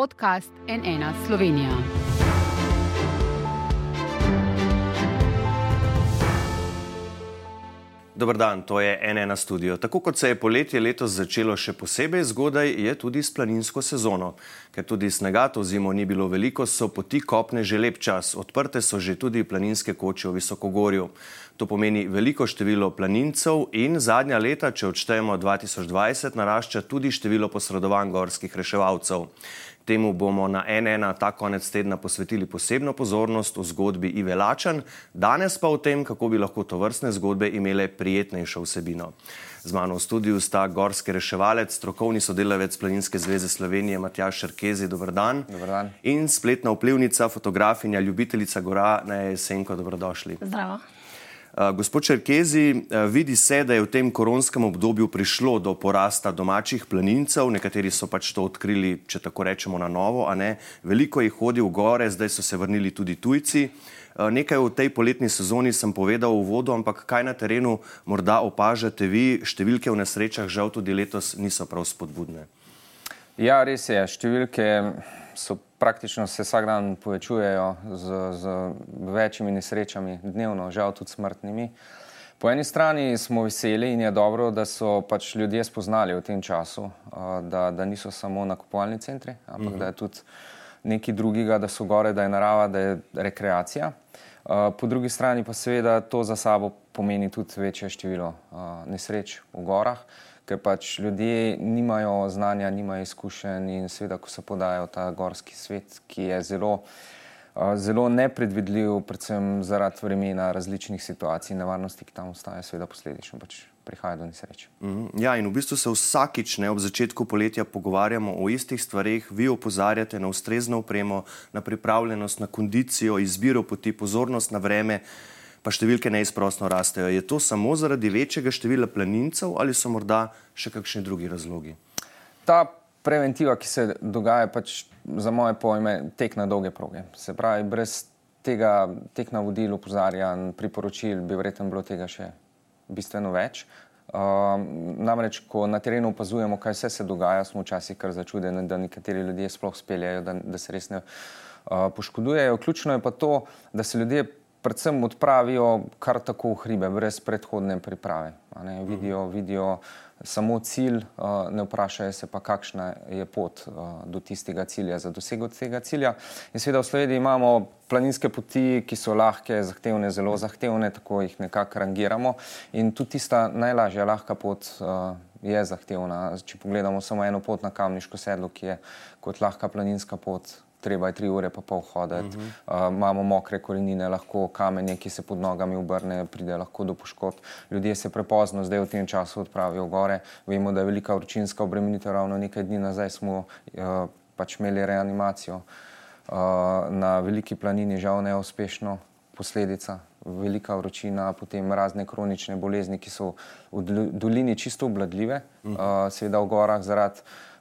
podcast NN Slovenija. Dobr dan, to je NN studio. Tako kot se je poletje letos začelo še posebej zgodaj, je tudi s planinsko sezono. Ker tudi snega to zimo ni bilo veliko, so poti kopne že lep čas. Odprte so že tudi planinske koče v Visokogorju. To pomeni veliko število planincev in zadnja leta, če odštejemo 2020, narašča tudi število posredovanj gorskih reševalcev. Temu bomo na NN ta konec tedna posvetili posebno pozornost v zgodbi Ive Lačan, danes pa o tem, kako bi lahko to vrstne zgodbe imele prijetnejšo vsebino. Z mano v studiu sta gorski reševalec, strokovni sodelavec Planinske zveze Slovenije Matjaš Šerkezi, dobr dan. Dobar dan. In spletna vplivnica, fotografinja, ljubiteljica gora, Neja Jesenko, dobrodošli. Zdravo. Uh, gospod Čerkezi, uh, vidi se, da je v tem koronskem obdobju prišlo do porasta domačih planincev, nekateri so pač to odkrili, če tako rečemo, na novo, a ne. Veliko jih hodi v gore, zdaj so se vrnili tudi tujci. Uh, nekaj v tej poletni sezoni sem povedal v vodu, ampak kaj na terenu morda opažate vi, številke v nesrečah žal tudi letos niso prav spodbudne. Ja, res je, številke so praktično se vsak dan povečujejo z, z večjimi nesrečami, dnevno, žal tudi smrtnimi. Po eni strani smo veseli in je dobro, da so pač ljudje spoznali v tem času, da, da niso samo nakupovalni centri, ampak mhm. da je tudi nekaj drugega, da so gore, da je narava, da je rekreacija. Po drugi strani pa seveda to za sabo pomeni tudi večje število nesreč v gorah ker pač ljudje nimajo znanja, nimajo izkušenj in seveda, ko se podajo ta gorski svet, ki je zelo, zelo nepredvidljiv, predvsem zaradi vremena, različnih situacij in nevarnosti, ki tam ostajajo, seveda posledično pač prihaja do nesreč. Mhm. Ja, in v bistvu se vsakič ne ob začetku poletja pogovarjamo o istih stvarih, vi opozarjate na ustrezno opremo, na pripravljenost, na kondicijo, izbiro poti, pozornost na vreme pa številke neizprostno rastejo. Je to samo zaradi večjega števila planincev ali so morda še kakšni drugi razlogi? Ta preventiva, ki se dogaja, pač za moje pojme, tek na dolge proge. Se pravi, brez tega tek na vodil, upozarjanj, priporočil, bi verjetno bilo tega še bistveno več. Uh, namreč, ko na terenu opazujemo, kaj vse se dogaja, smo včasih kar začudeni, da nekateri ljudje sploh speljajo, da, da se res ne uh, poškodujejo. Ključno je pa to, da se ljudje predvsem odpravijo kar tako v hribe, brez predhodne priprave. Ne, vidijo, vidijo samo cilj, ne vprašajo se pa, kakšna je pot do tistega cilja, za dosego tega cilja. In seveda v Sloveniji imamo planinske poti, ki so lahke, zahtevne, zelo zahtevne, tako jih nekako rangiramo. In tudi tista najlažja, lahka pot je zahtevna. Če pogledamo samo eno pot na Kamniško sedlo, ki je kot lahka planinska pot, treba je tri ure pa pol hoditi, uh -huh. uh, imamo mokre korenine, lahko kamenje, ki se pod nogami obrne, pride lahko do poškodb. Ljudje se prepozno zdaj v tem času odpravijo gore. Vemo, da je velika vročinska obremenitev, ravno nekaj dni nazaj smo uh, pač imeli reanimacijo uh, na veliki planini, žal neuspešno. Posledica, velika vročina, potem razne kronične bolezni, ki so v dolini čisto obladljive, uh, seveda v gorah zaradi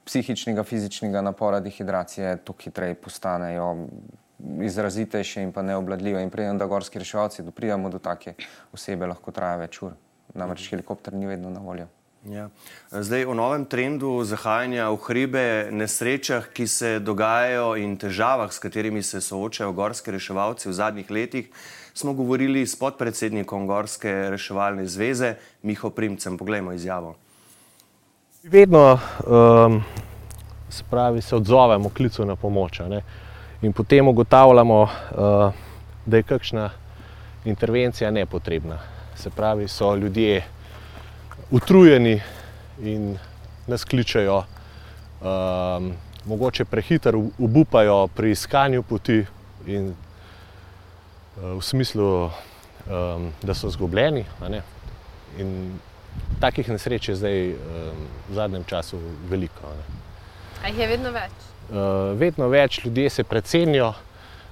psihičnega, fizičnega napora, dehidracije, to hitreje postanejo izrazitejše in pa neobladljive. In preden da gorski reševalci doprijemo do take osebe, lahko traja več ur. Namreč mhm. helikopter ni vedno na voljo. Ja. Zdaj, o novem trendu zahajanja v hribe, nesrečah, ki se dogajajo in težavah, s katerimi se soočajo gorski reševalci v zadnjih letih, smo govorili s podpredsednikom Gorske reševalne zveze Miho Primcem. Poglejmo izjavo. Vedno um, se, pravi, se odzovemo klicu na pomoč ne? in potem ugotavljamo, uh, da je kakšna intervencija nepotrebna. Se pravi, so ljudje utrujeni in nas kličajo, um, mogoče prehiter upajo pri iskanju poti in uh, v smislu, um, da so zgubljeni takih nesreč je zdaj v zadnjem času veliko. Ali je vedno več? Uh, vedno več ljudi se precenijo.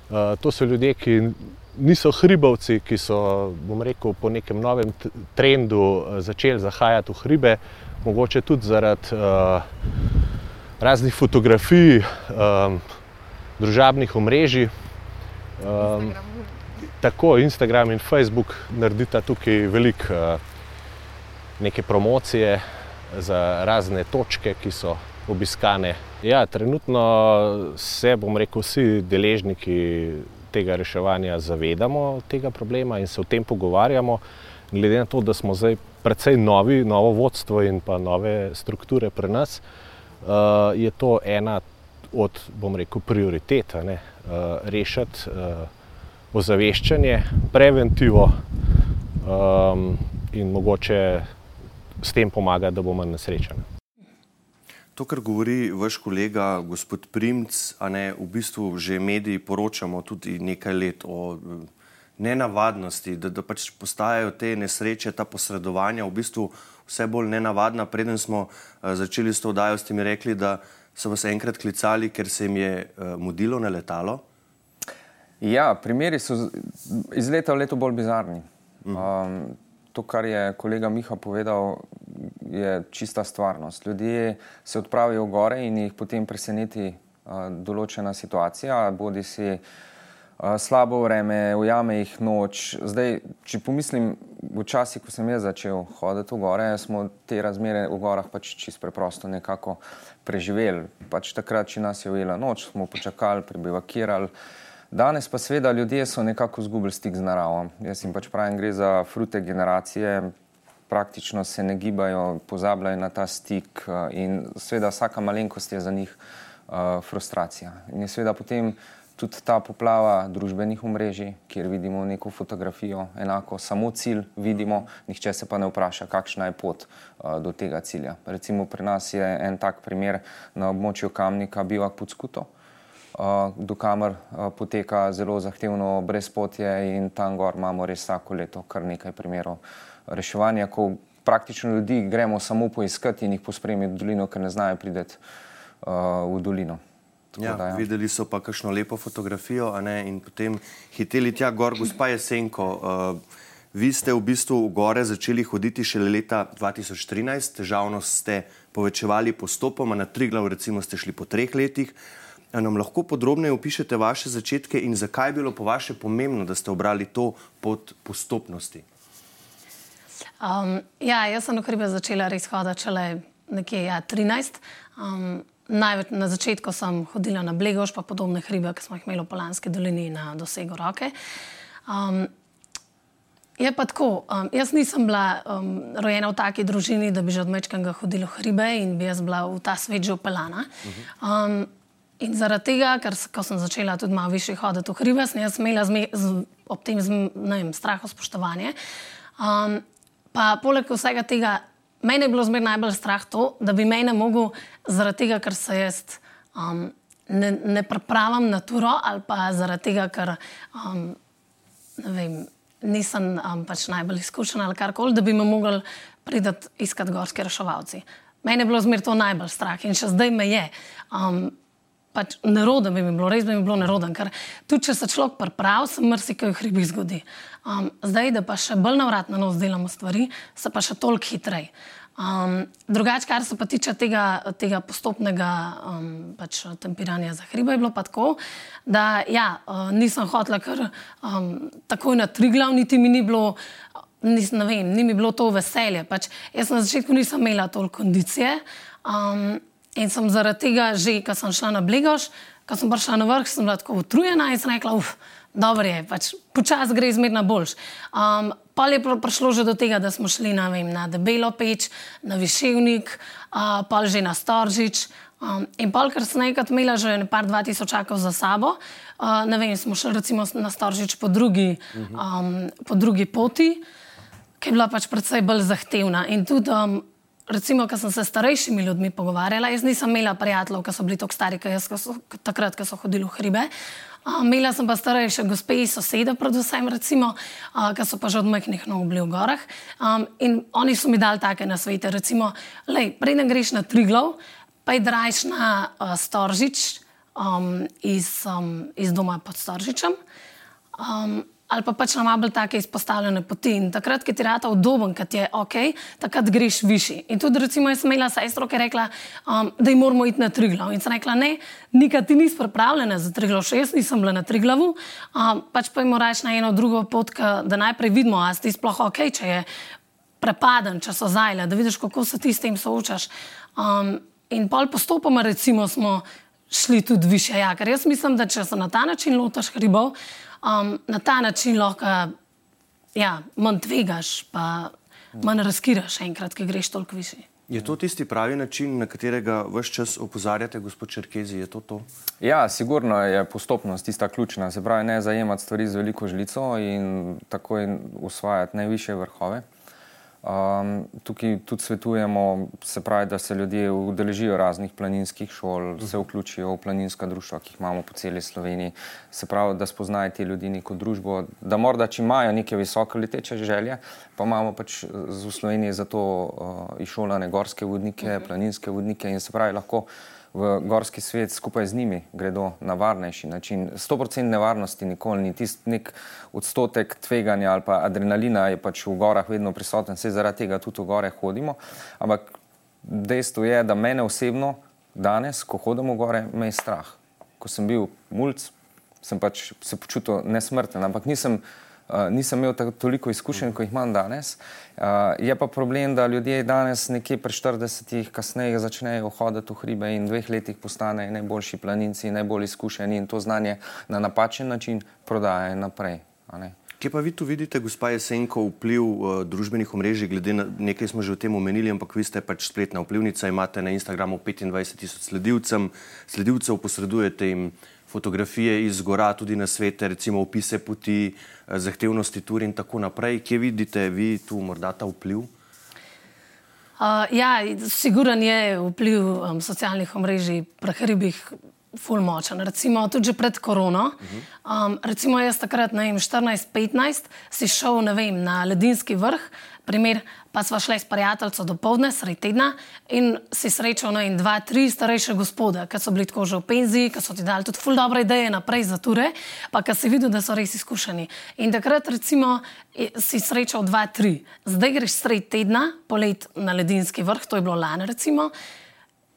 Uh, to so ljudje, ki niso hribovci, ki so, bom rekel, po nekem novem trendu uh, začeli zahajati v hribe, mogoče tudi zaradi uh, raznih fotografij, um, družabnih omrežij. Um, tako Instagram in Facebook naredita tukaj veliko. Uh, neke promocije za razne točke, ki so obiskane. Ja, trenutno se, bom rekel, vsi deležniki tega reševanja zavedamo tega problema in se o tem pogovarjamo. Glede na to, da smo zdaj precej novi, novo vodstvo in pa nove strukture pri nas, uh, je to ena od, bom rekel, prioritet, uh, rešiti uh, ozaveščanje, preventivo um, in mogoče s tem pomagati, da bomo nesrečni. To, kar govori vaš kolega, gospod Primc, a ne v bistvu že mediji poročamo tudi nekaj let o nenavadnosti, da, da pač postajajo te nesreče, ta posredovanja v bistvu vse bolj nenavadna. Preden smo uh, začeli s to oddajo, ste mi rekli, da so vas enkrat klicali, ker se jim je uh, mudilo na letalo. Ja, primeri so iz leta v leto bolj bizarni. Um, to, kar je kolega Miha povedal, je čista stvarnost. Ljudje se odpravijo v gore in jih potem preseneti uh, določena situacija, bodi si uh, slabo vreme, ujame jih noč. Zdaj, če pomislim, v časi, ko sem jaz začel hoditi v gore, smo te razmere v gorah pač čisto preprosto nekako preživeli. Pač takrat, če nas je ujela noč, smo počakali, prebivakirali. Danes pa seveda ljudje so nekako izgubili stik z naravo. Jaz jim pač pravim, gre za frute generacije, praktično se ne gibajo, pozabljajo na ta stik eh, in seveda vsaka malenkost je za njih uh, frustracija. In je seveda potem tudi ta poplava družbenih omrežij, kjer vidimo neko fotografijo, enako samo cilj vidimo, nihče se pa ne vpraša, kakšna je pot uh, do tega cilja. Recimo pri nas je en tak primer na območju Kamnika bivak pod skuto. Do kamer poteka zelo zahtevno brezpotje in tam gor imamo res vsako leto kar nekaj primerov reševanja, ko praktično ljudi gremo samo poiskati in jih pospremiti v dolino, ker ne znajo priti uh, v dolino. Ja, da, ja. Videli so pa kakšno lepo fotografijo ne, in potem hiteli tja gor, gospa Jesenko. Uh, vi ste v bistvu v gore začeli hoditi šele leta 2013, težavnost ste povečevali postopoma, na Triglav recimo ste šli po treh letih. Nam lahko podrobneje opišete vaše začetke in zakaj je bilo po vaše pomembno, da ste obrali to pot postopnosti? Um, ja, jaz sem na hribe začela res hoditi šele nekje ja, 13. Um, največ, na začetku sem hodila na Blegoš, pa podobne hribe, ki smo jih imeli v Polanski dolini na dosegu roke. Um, je pa tako, um, jaz nisem bila um, rojena v taki družini, da bi že od mečkega hodila v hribe in bi jaz bila v ta svet že upelana. Um, In zaradi tega, ker ko sem začela tudi malo više hoditi v hribe, sem jaz imela zme, z, ob tem strahu spoštovanje. Um, pa poleg vsega tega, meni je bilo zmer najbolj strah to, da bi me ne mogel zaradi tega, ker se jaz um, ne, ne pripravim na turo ali pa zaradi tega, ker um, vem, nisem um, pač najbolj izkušen ali karkoli, da bi me mogli priti iskat gorski reševalci. Meni je bilo zmer to najbolj strah in še zdaj me je. Um, pač neroden bi mi bilo, res bi mi bilo neroden, ker tudi če se človek pripravi, se marsikaj v hribih zgodi. Um, zdaj, da pa še bolj navratno nos delamo stvari, se pa še toliko hitreje. Um, drugače, kar se pa tiče tega, tega postopnega um, pač, tempiranja za hribe, je bilo pa tako, da ja, uh, nisem hotela kar um, takoj na tri glavni, niti mi ni bilo. Nis, vem, ni mi bilo to veselje. Pač, jaz na začetku nisem imela toliko kondicije. Um, In sem zaradi tega, že ko sem šla na Blegoš, ko sem prišla na vrh, sem bila tako utrujena in sem rekla, uf, dobro je, pač počasi gre izmerno boljš. Um, pa je prišlo že do tega, da smo šli na, vem, na Debelo peč, na Viševnik, uh, pa že na Storžič. Um, in pa, ker sem enkrat imela že nekaj dva tisočakov za sabo, uh, ne vem, smo šli recimo na Storžič po drugi, um, po drugi poti, ki je bila pač predvsej bolj zahtevna. In tudi um, recimo, ko sem se s starejšimi ljudmi pogovarjala, jaz nisem imela prijateljev, ki so bili tako stari, kot jaz, ko so, takrat, ko so hodili v hribe. Uh, imela sem pa starejše gospe in sosede, predvsem, recimo, uh, ki so pa že od majhnih nog bili v gorah. Um, in oni so mi dali take nasvete, recimo, preden greš na Triglov, pa je drajš na uh, Storžič um, iz, um, iz doma pod Storžičem. Um, ali pa pač na malo take izpostavljene poti. In takrat, ki ti rata udoben, ki ti je ok, takrat greš višji. In tudi, recimo, jaz sem imela sestro, ki je rekla, um, da jim moramo iti na Triglav. In sem rekla, ne, nikad ti nisi pripravljena za Triglav, še jaz nisem bila na Triglavu, um, pač pa jim moraš na eno drugo pot, da najprej vidimo, a si sploh ok, če je prepaden, če so zajle, da vidiš, kako se ti s tem soočaš. Um, in pol postopoma, recimo, smo šli tudi više. Ja, ker jaz mislim, da če se na ta način lotiš hribov, um, na ta način lahko ja, manj tvegaš, pa manj razkiraš enkrat, ki greš toliko više. Je to tisti pravi način, na katerega vse čas opozarjate, gospod Črkezi? Je to to? Ja, sigurno je postopnost tista ključna. Se pravi, ne zajemati stvari z veliko žlico in takoj usvajati najviše vrhove. Um, tukaj tudi svetujemo, se pravi, da se ljudje udeležijo raznih planinskih šol, se vključijo v planinska društva, ki jih imamo po celi Sloveniji. Se pravi, da spoznajo te ljudi neko družbo, da morda, če imajo neke visoke leteče želje, pa imamo pač v Sloveniji za to uh, išolane gorske vodnike, planinske vodnike in se pravi, lahko v gorski svet skupaj z njimi gredo na varnejši način. 100% nevarnosti nikoli ni, tisti nek odstotek tveganja ali pa adrenalina je pač v gorah vedno prisoten, vse zaradi tega tudi v gore hodimo. Ampak dejstvo je, da mene osebno danes, ko hodimo v gore, me je strah. Ko sem bil mulj, sem pač se počutil nesmrten, ampak nisem. Uh, nisem imel tako, toliko izkušenj, kot jih imam danes. Uh, je pa problem, da ljudje danes, nekje pri 40-ih, kasneje začnejo hoditi v hribe in v dveh letih postanejo najboljši planinci, najbolj izkušeni in to znanje na napačen način prodajajo naprej. Kje pa vi tu vidite, gospa Jesenko, vpliv uh, družbenih omrežij, glede na nekaj smo že o tem omenili, ampak vi ste pač spletna vplivnica, imate na Instagramu 25 tisoč sledilcev, posredujete jim fotografije iz gora, tudi na svete, recimo opise poti, eh, zahtevnosti tur in tako naprej. Kje vidite vi tu morda ta vpliv? Uh, ja, siguran je vpliv um, socialnih omrežij pri hribih ful močen. Recimo tudi pred korono. Um, recimo jaz takrat, ne vem, 14-15 si šel, ne vem, na ledinski vrh, primer, pa sva šla s prijateljico do povdne, sred tedna in si srečal na en, dva, tri starejše gospode, ki so bili tako že v penziji, ki so ti dali tudi ful dobre ideje naprej za ture, pa ki si videl, da so res izkušeni. In takrat recimo si srečal dva, tri. Zdaj greš sred tedna, polet na ledinski vrh, to je bilo lani recimo.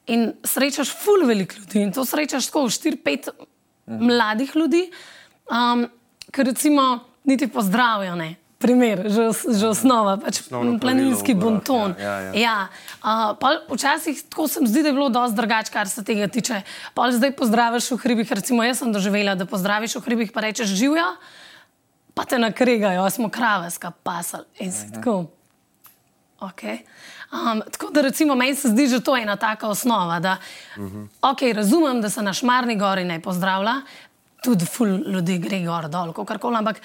In srečaš ful velik ljudi in to srečaš tako 4-5 mhm. mladih ljudi, um, ki recimo niti pozdravijo ne primer, že, že osnova, pač planinski bonton. Ja, ja, ja. Ja. Uh, včasih tako se mi zdi, da je bilo dosti drugače, kar se tega tiče. Pa zdaj pozdraviš v hribih, recimo jaz sem doživela, da pozdraviš v hribih, pa rečeš živijo, pa te nakregajo, smo kraveska pasal in si mhm. tako. Okay. Um, tako da, recimo, meni se zdi, je to ena taka osnova. Da, uh -huh. okay, razumem, da se na Šmarni gori ne pozdravlja, tudi ful ljudi gre gor dol, kako koli. Ampak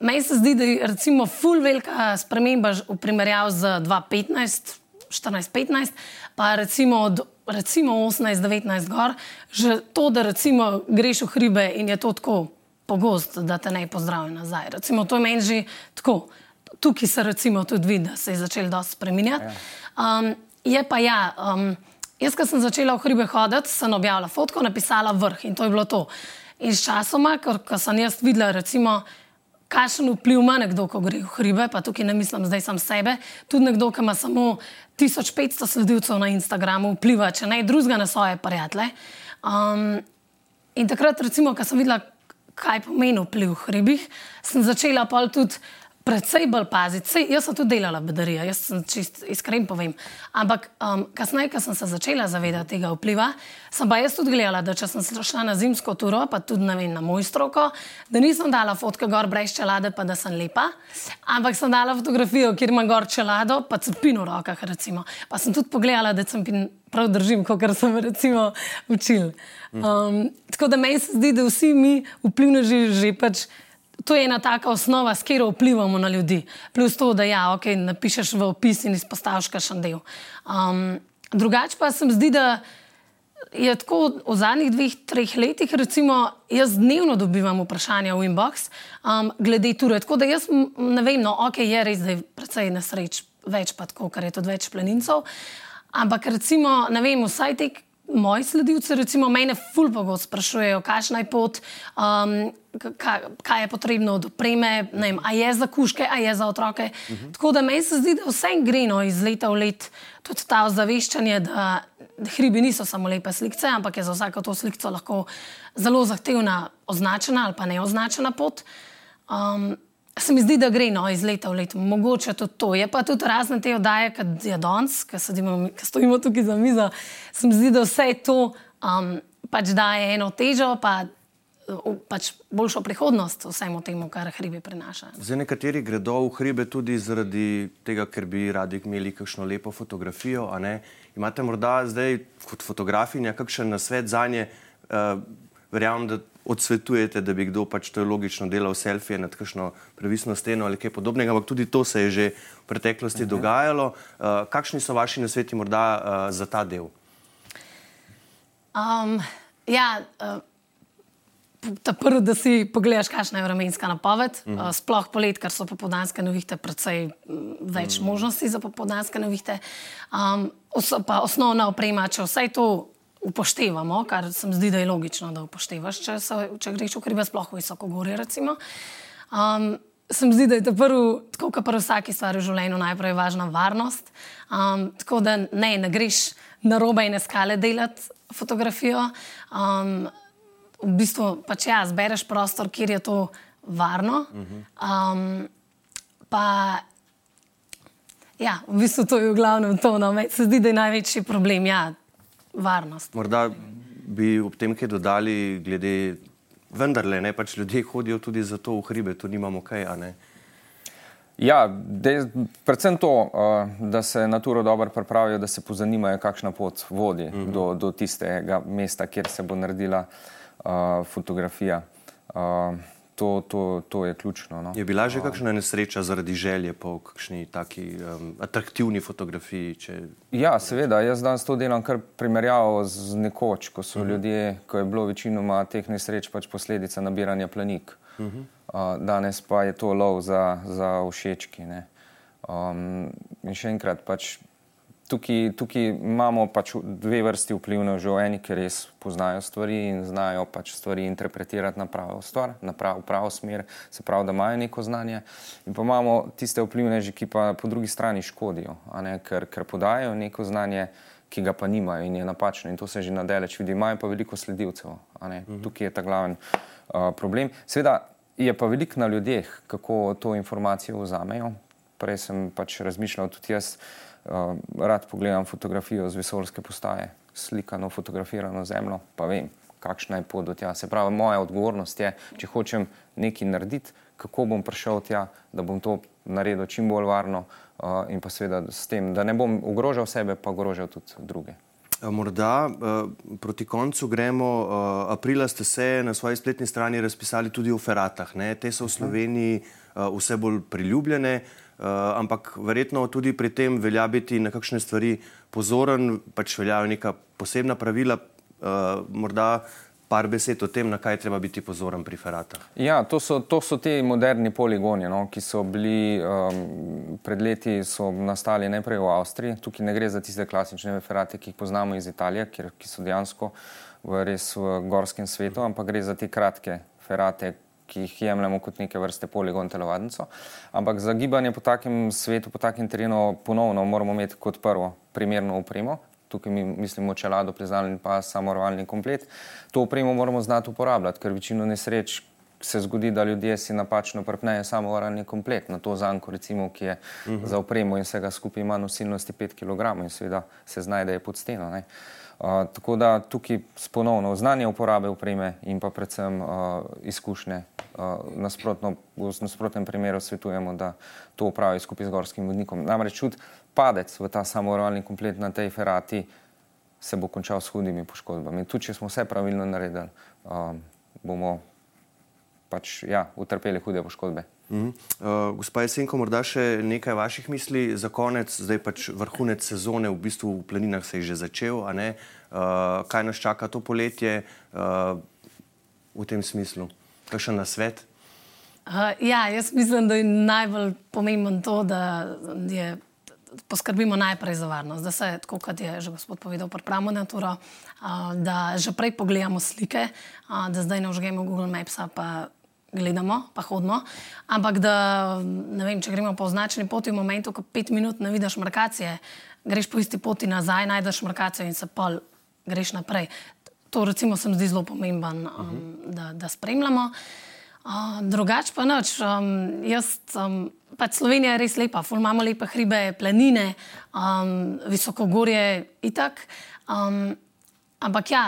Meni se zdi, da je recimo full velika sprememba v primerjavi z 2015, 14-15, pa recimo od recimo 18-19 gor, že to, da recimo greš v hribe in je to tako pogost, da te ne pozdravijo nazaj. Recimo to je meni že tako. Tukaj se recimo tudi vidi, da se je začel dosti spremenjati. Ja. Um, je pa ja, um, jaz, ko sem začela v hribe hoditi, sem objavila fotko, napisala vrh in to je bilo to. In s časoma, ko sem jaz videla recimo, kakšen vpliv ima nekdo, ko gre v hribe, pa tukaj ne mislim zdaj sam sebe, tudi nekdo, ki ima samo 1500 sledilcev na Instagramu, vpliva, če ne drugega na svoje prijatelje. Um, in takrat, recimo, ko sem videla, kaj pomeni vpliv v hribih, sem začela pa tudi predvsej bolj paziti. Sej, jaz sem tudi delala bedarijo, jaz sem čist iskren povem. Ampak um, kasneje, ko sem se začela zavedati tega vpliva, sem pa jaz tudi gledala, da če sem šla na zimsko turo, pa tudi vem, na moj stroko, da nisem dala fotke gor brez čelade, pa da sem lepa, ampak sem dala fotografijo, kjer ima gor čelado, pa cepino v rokah. Recimo. Pa sem tudi pogledala, da sem pin prav držim, kot sem recimo učil. Um, tako da meni se zdi, da vsi mi vplivneži že pač to je ena taka osnova, s katero vplivamo na ljudi. Plus to, da ja, okay, napišeš v opis in izpostaviš kakšen del. Um, drugače pa se mi zdi, da je tako v zadnjih dveh, treh letih, recimo, jaz dnevno dobivam vprašanja v inbox um, glede ture. Tako da jaz ne vem, no, ok, je res, da je precej nesreč, več pa tako, ker je tudi več plenincov. Ampak recimo, ne vem, vsaj tek moji sledilci, recimo, mene fulpo go sprašujejo, kakšna je pot, um, kaj, kaj je potrebno od opreme, a je za kuške, a je za otroke. Uh mhm. -huh. Tako da meni se zdi, da vse gre no, iz leta v let, tudi ta ozaveščanje, da, da hribi niso samo lepe slike, ampak je za vsako to sliko lahko zelo zahtevna, označena ali pa neoznačena pot. Um, Se mi zdi, da gre no, iz leta v leto, mogoče tudi to. Je pa tudi razne te oddaje, kot je danes, ki stojimo tukaj za mizo. Se mi zdi, da vse to um, pač daje eno težo, pa pač boljšo prihodnost vsemu temu, kar hribe prinaša. Zdaj, nekateri gredo v hribe tudi zaradi tega, ker bi radi imeli kakšno lepo fotografijo. Imate morda zdaj kot fotografinja kakšen nasvet za nje? Uh, verjamem, da odsvetujete, da bi kdo pač to logično delal selfije nad kakšno previsno steno ali kaj podobnega, ampak tudi to se je že v preteklosti mhm. -huh. dogajalo. Uh, kakšni so vaši nasveti morda uh, za ta del? Um, ja, uh, ta prvi, da si pogledaš, kakšna je vremenska napoved, uh -huh. uh, sploh polet, ker so popoldanske novihte, predvsej več uh -huh. možnosti za popoldanske novihte. Um, os pa osnovna oprema, če vse to upoštevamo, kar se mi zdi, da je logično, da upoštevaš, če, so, če greš v hribe, sploh v visoko gore. Recimo. Um, Se mi zdi, da je to prvo, tako kot pri vsaki stvari v življenju, najprej važna varnost. Um, tako da ne, ne greš na robe in skale delati fotografijo. Um, v bistvu pač ja, zbereš prostor, kjer je to varno. Um, pa ja, v bistvu to je v glavnem to. No, se zdi, da je največji problem ja, varnost. Morda bi ob tem kaj dodali, glede vendarle, ne pač ljudje hodijo tudi za to v hribe, tu nimamo kaj. Ja, de, predvsem to, uh, da se naturo dobro pripravijo, da se pozanimajo, kakšna pot vodi uh mhm. -huh. do, do tistega mesta, kjer se bo naredila uh, fotografija. Uh, to, to, to je ključno. No. Je bila že kakšna nesreča zaradi želje po kakšni taki um, atraktivni fotografiji? Če... Ja, seveda. Jaz danes to delam kar primerjavo z nekoč, ko so uh mhm. -huh. ljudje, ko je bilo večinoma teh nesreč pač posledica nabiranja planik. Uh -huh. uh, danes pa je to lov za, za všečki. Um, in še enkrat, pač tukaj, tukaj imamo pač dve vrsti vplivov, že eni, ki res poznajo stvari in znajo pač stvari interpretirati na pravo stvar, na prav, pravo smer, se pravi, da imajo neko znanje. In pa imamo tiste vplivneže, ki pa po drugi strani škodijo, ker, ker podajo neko znanje. Ki ga pa nimajo in je napačno, in to se že nadalječ vidi, imajo pa veliko sledilcev. Mhm. Tukaj je ta glaven uh, problem. Sveda je pa veliko na ljudeh, kako to informacijo vzamejo. Prej sem pač razmišljal tudi jaz, uh, uh, rad pogledam fotografijo z vesoljske postaje, slikano, fotografirano zemljo, pa vem, kakšna je pot do tja. Se pravi, moja odgovornost je, če hočem nekaj narediti, kako bom prišel tja, da bom to naredil čim bolj varno uh, in pa seveda s tem, da ne bom ogrožal sebe, pa ogrožal tudi druge. Morda proti koncu gremo. Aprila ste se na svoji spletni strani razpisali tudi o feratah. Ne? Te so v Sloveniji vse bolj priljubljene. Uh, ampak verjetno tudi pri tem velja biti na kakšne stvari pozoren, pač veljajo neka posebna pravila, uh, morda par besed o tem, na kaj treba biti pozoren pri feratah. Ja, to so, to so ti moderni poligoni, no, ki so bili um, pred leti nastali najprej v Avstriji. Tukaj ne gre za tiste klasične ferate, ki jih poznamo iz Italije, kjer, ki so dejansko v res v gorskem svetu, ampak gre za te kratke ferate, ki jih jemljemo kot neke vrste poligon telovadnico. Ampak za gibanje po takem svetu, po takem terenu, ponovno moramo imeti kot prvo primerno upremo. Tukaj mi mislimo čelado, priznalni pa samorovalni komplet. To upremo moramo znati uporabljati, ker večino nesreč se zgodi, da ljudje si napačno prpnejo samorovalni komplet na to zanko, recimo, ki je uh mhm. -huh. za upremo in vsega skupaj ima nosilnosti 5 kg in seveda se znajde pod steno. Ne. Tako da tukaj ponovno znanje uporabe upreme in pa predvsem uh, izkušnje. Uh, nasprotno, v nasprotnem primeru svetujemo, da to upravi skupaj z gorskim vodnikom. Namreč čud padec v ta samorovalni komplet na tej ferati se bo končal s hudimi poškodbami. Tudi če smo vse pravilno naredili, um, bomo pač ja, utrpeli hude poškodbe. Uh -huh. uh, gospa Jesenko, morda še nekaj vaših misli za konec, zdaj pač vrhunec sezone, v bistvu v planinah se je že začel. Uh, kaj nas čaka to poletje uh, v tem smislu? Kakšen na svet? Uh, ja, jaz mislim, da je najbolj pomembno to, da je, poskrbimo najprej za varnost, da se, tako kot je že gospod povedal, pripravimo na to, uh, da že prej pogledamo slike, uh, da zdaj ne užgemo Google Mapsa gledamo, pa hodimo. Ampak, da, vem, če gremo po označeni poti, v momentu, ko pet minut ne vidiš markacije, greš po isti poti nazaj, najdeš markacijo in se pol greš naprej. To, recimo, se mi zdi zelo pomemben, um, uh -huh. da, da spremljamo. Uh, drugač pa noč. Um, jaz, um, pač Slovenija je res lepa, ful imamo lepe hribe, planine, um, visokogorje in tako. Um, ampak ja,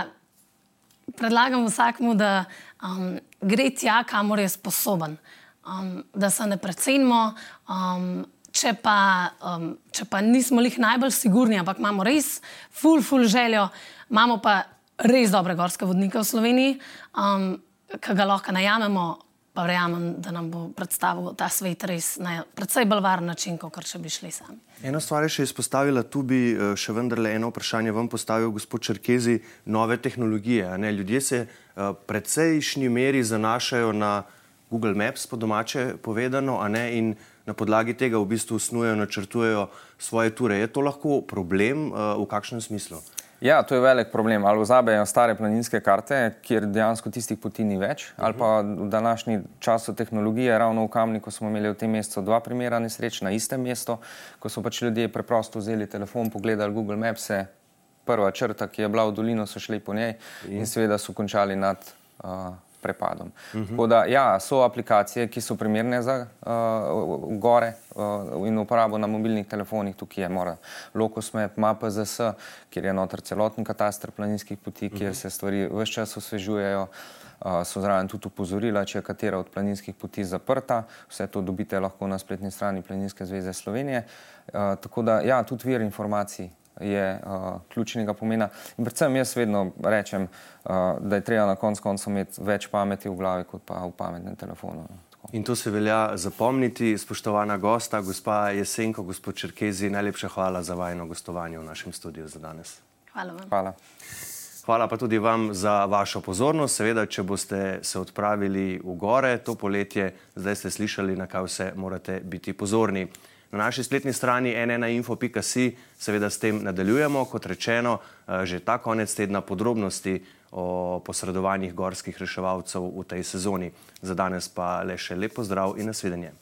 predlagam vsakmu, da um, gre tja, kamor je sposoben, um, da se ne predcenimo. Um, če, pa, um, če pa nismo jih najbolj sigurni, ampak imamo res ful, ful željo, imamo pa res dobre gorske vodnike v Sloveniji, um, ki ga lahko najamemo pa verjamem, da nam bo predstavil ta svet res na precej bolj varen način, kot če bi šli sami. Ena stvar je še izpostavila, tu bi eh, še vendarle eno vprašanje vam postavil, gospod Črkezi, nove tehnologije. Ljudje se eh, precejšnji meri zanašajo na Google Maps, po domače povedano, in na podlagi tega v bistvu snujejo, načrtujejo svoje ture. Je to lahko problem eh, v kakšnem smislu? Ja, to je velik problem. Ali vzamejo stare planinske karte, kjer dejansko tistih poti ni več, ali pa v današnji času tehnologije, ravno v Kamniku smo imeli v tem mestu dva primera nesreč na istem mestu, ko so pač ljudje preprosto vzeli telefon, pogledali Google Maps, prva črta, ki je bila v dolino, so šli po njej in seveda so končali nad. Uh, prepadom. Uh -huh. da, ja, so aplikacije, ki so primerne za uh, gore uh, in uporabo na mobilnih telefonih. Tukaj je mora Locosmap, MapZS, kjer je noter celoten katastr planinskih poti, uh -huh. kjer se stvari vse čas osvežujejo. Uh, so zraven tudi upozorila, če je katera od planinskih poti zaprta. Vse to dobite lahko na spletni strani Planinske zveze Slovenije. Uh, tako da, ja, tudi vir informacij je uh, ključnega pomena. In predvsem jaz vedno rečem, uh, da je treba na koncu koncev imeti več pameti v glavi, kot pa v pametnem telefonu. In to se velja zapomniti, spoštovana gosta, gospa Jesenko, gospod Črkezi, najlepša hvala za vajno gostovanje v našem studiu za danes. Hvala vam. Hvala. Hvala pa tudi vam za vašo pozornost. Seveda, če boste se odpravili v gore to poletje, zdaj ste slišali, na kaj vse morate biti pozorni. Na naši spletni strani nnainfo.si seveda s tem nadaljujemo, kot rečeno, eh, že ta konec tedna podrobnosti o posredovanjih gorskih reševalcev v tej sezoni. Za danes pa le še lepo zdrav in nasvidenje.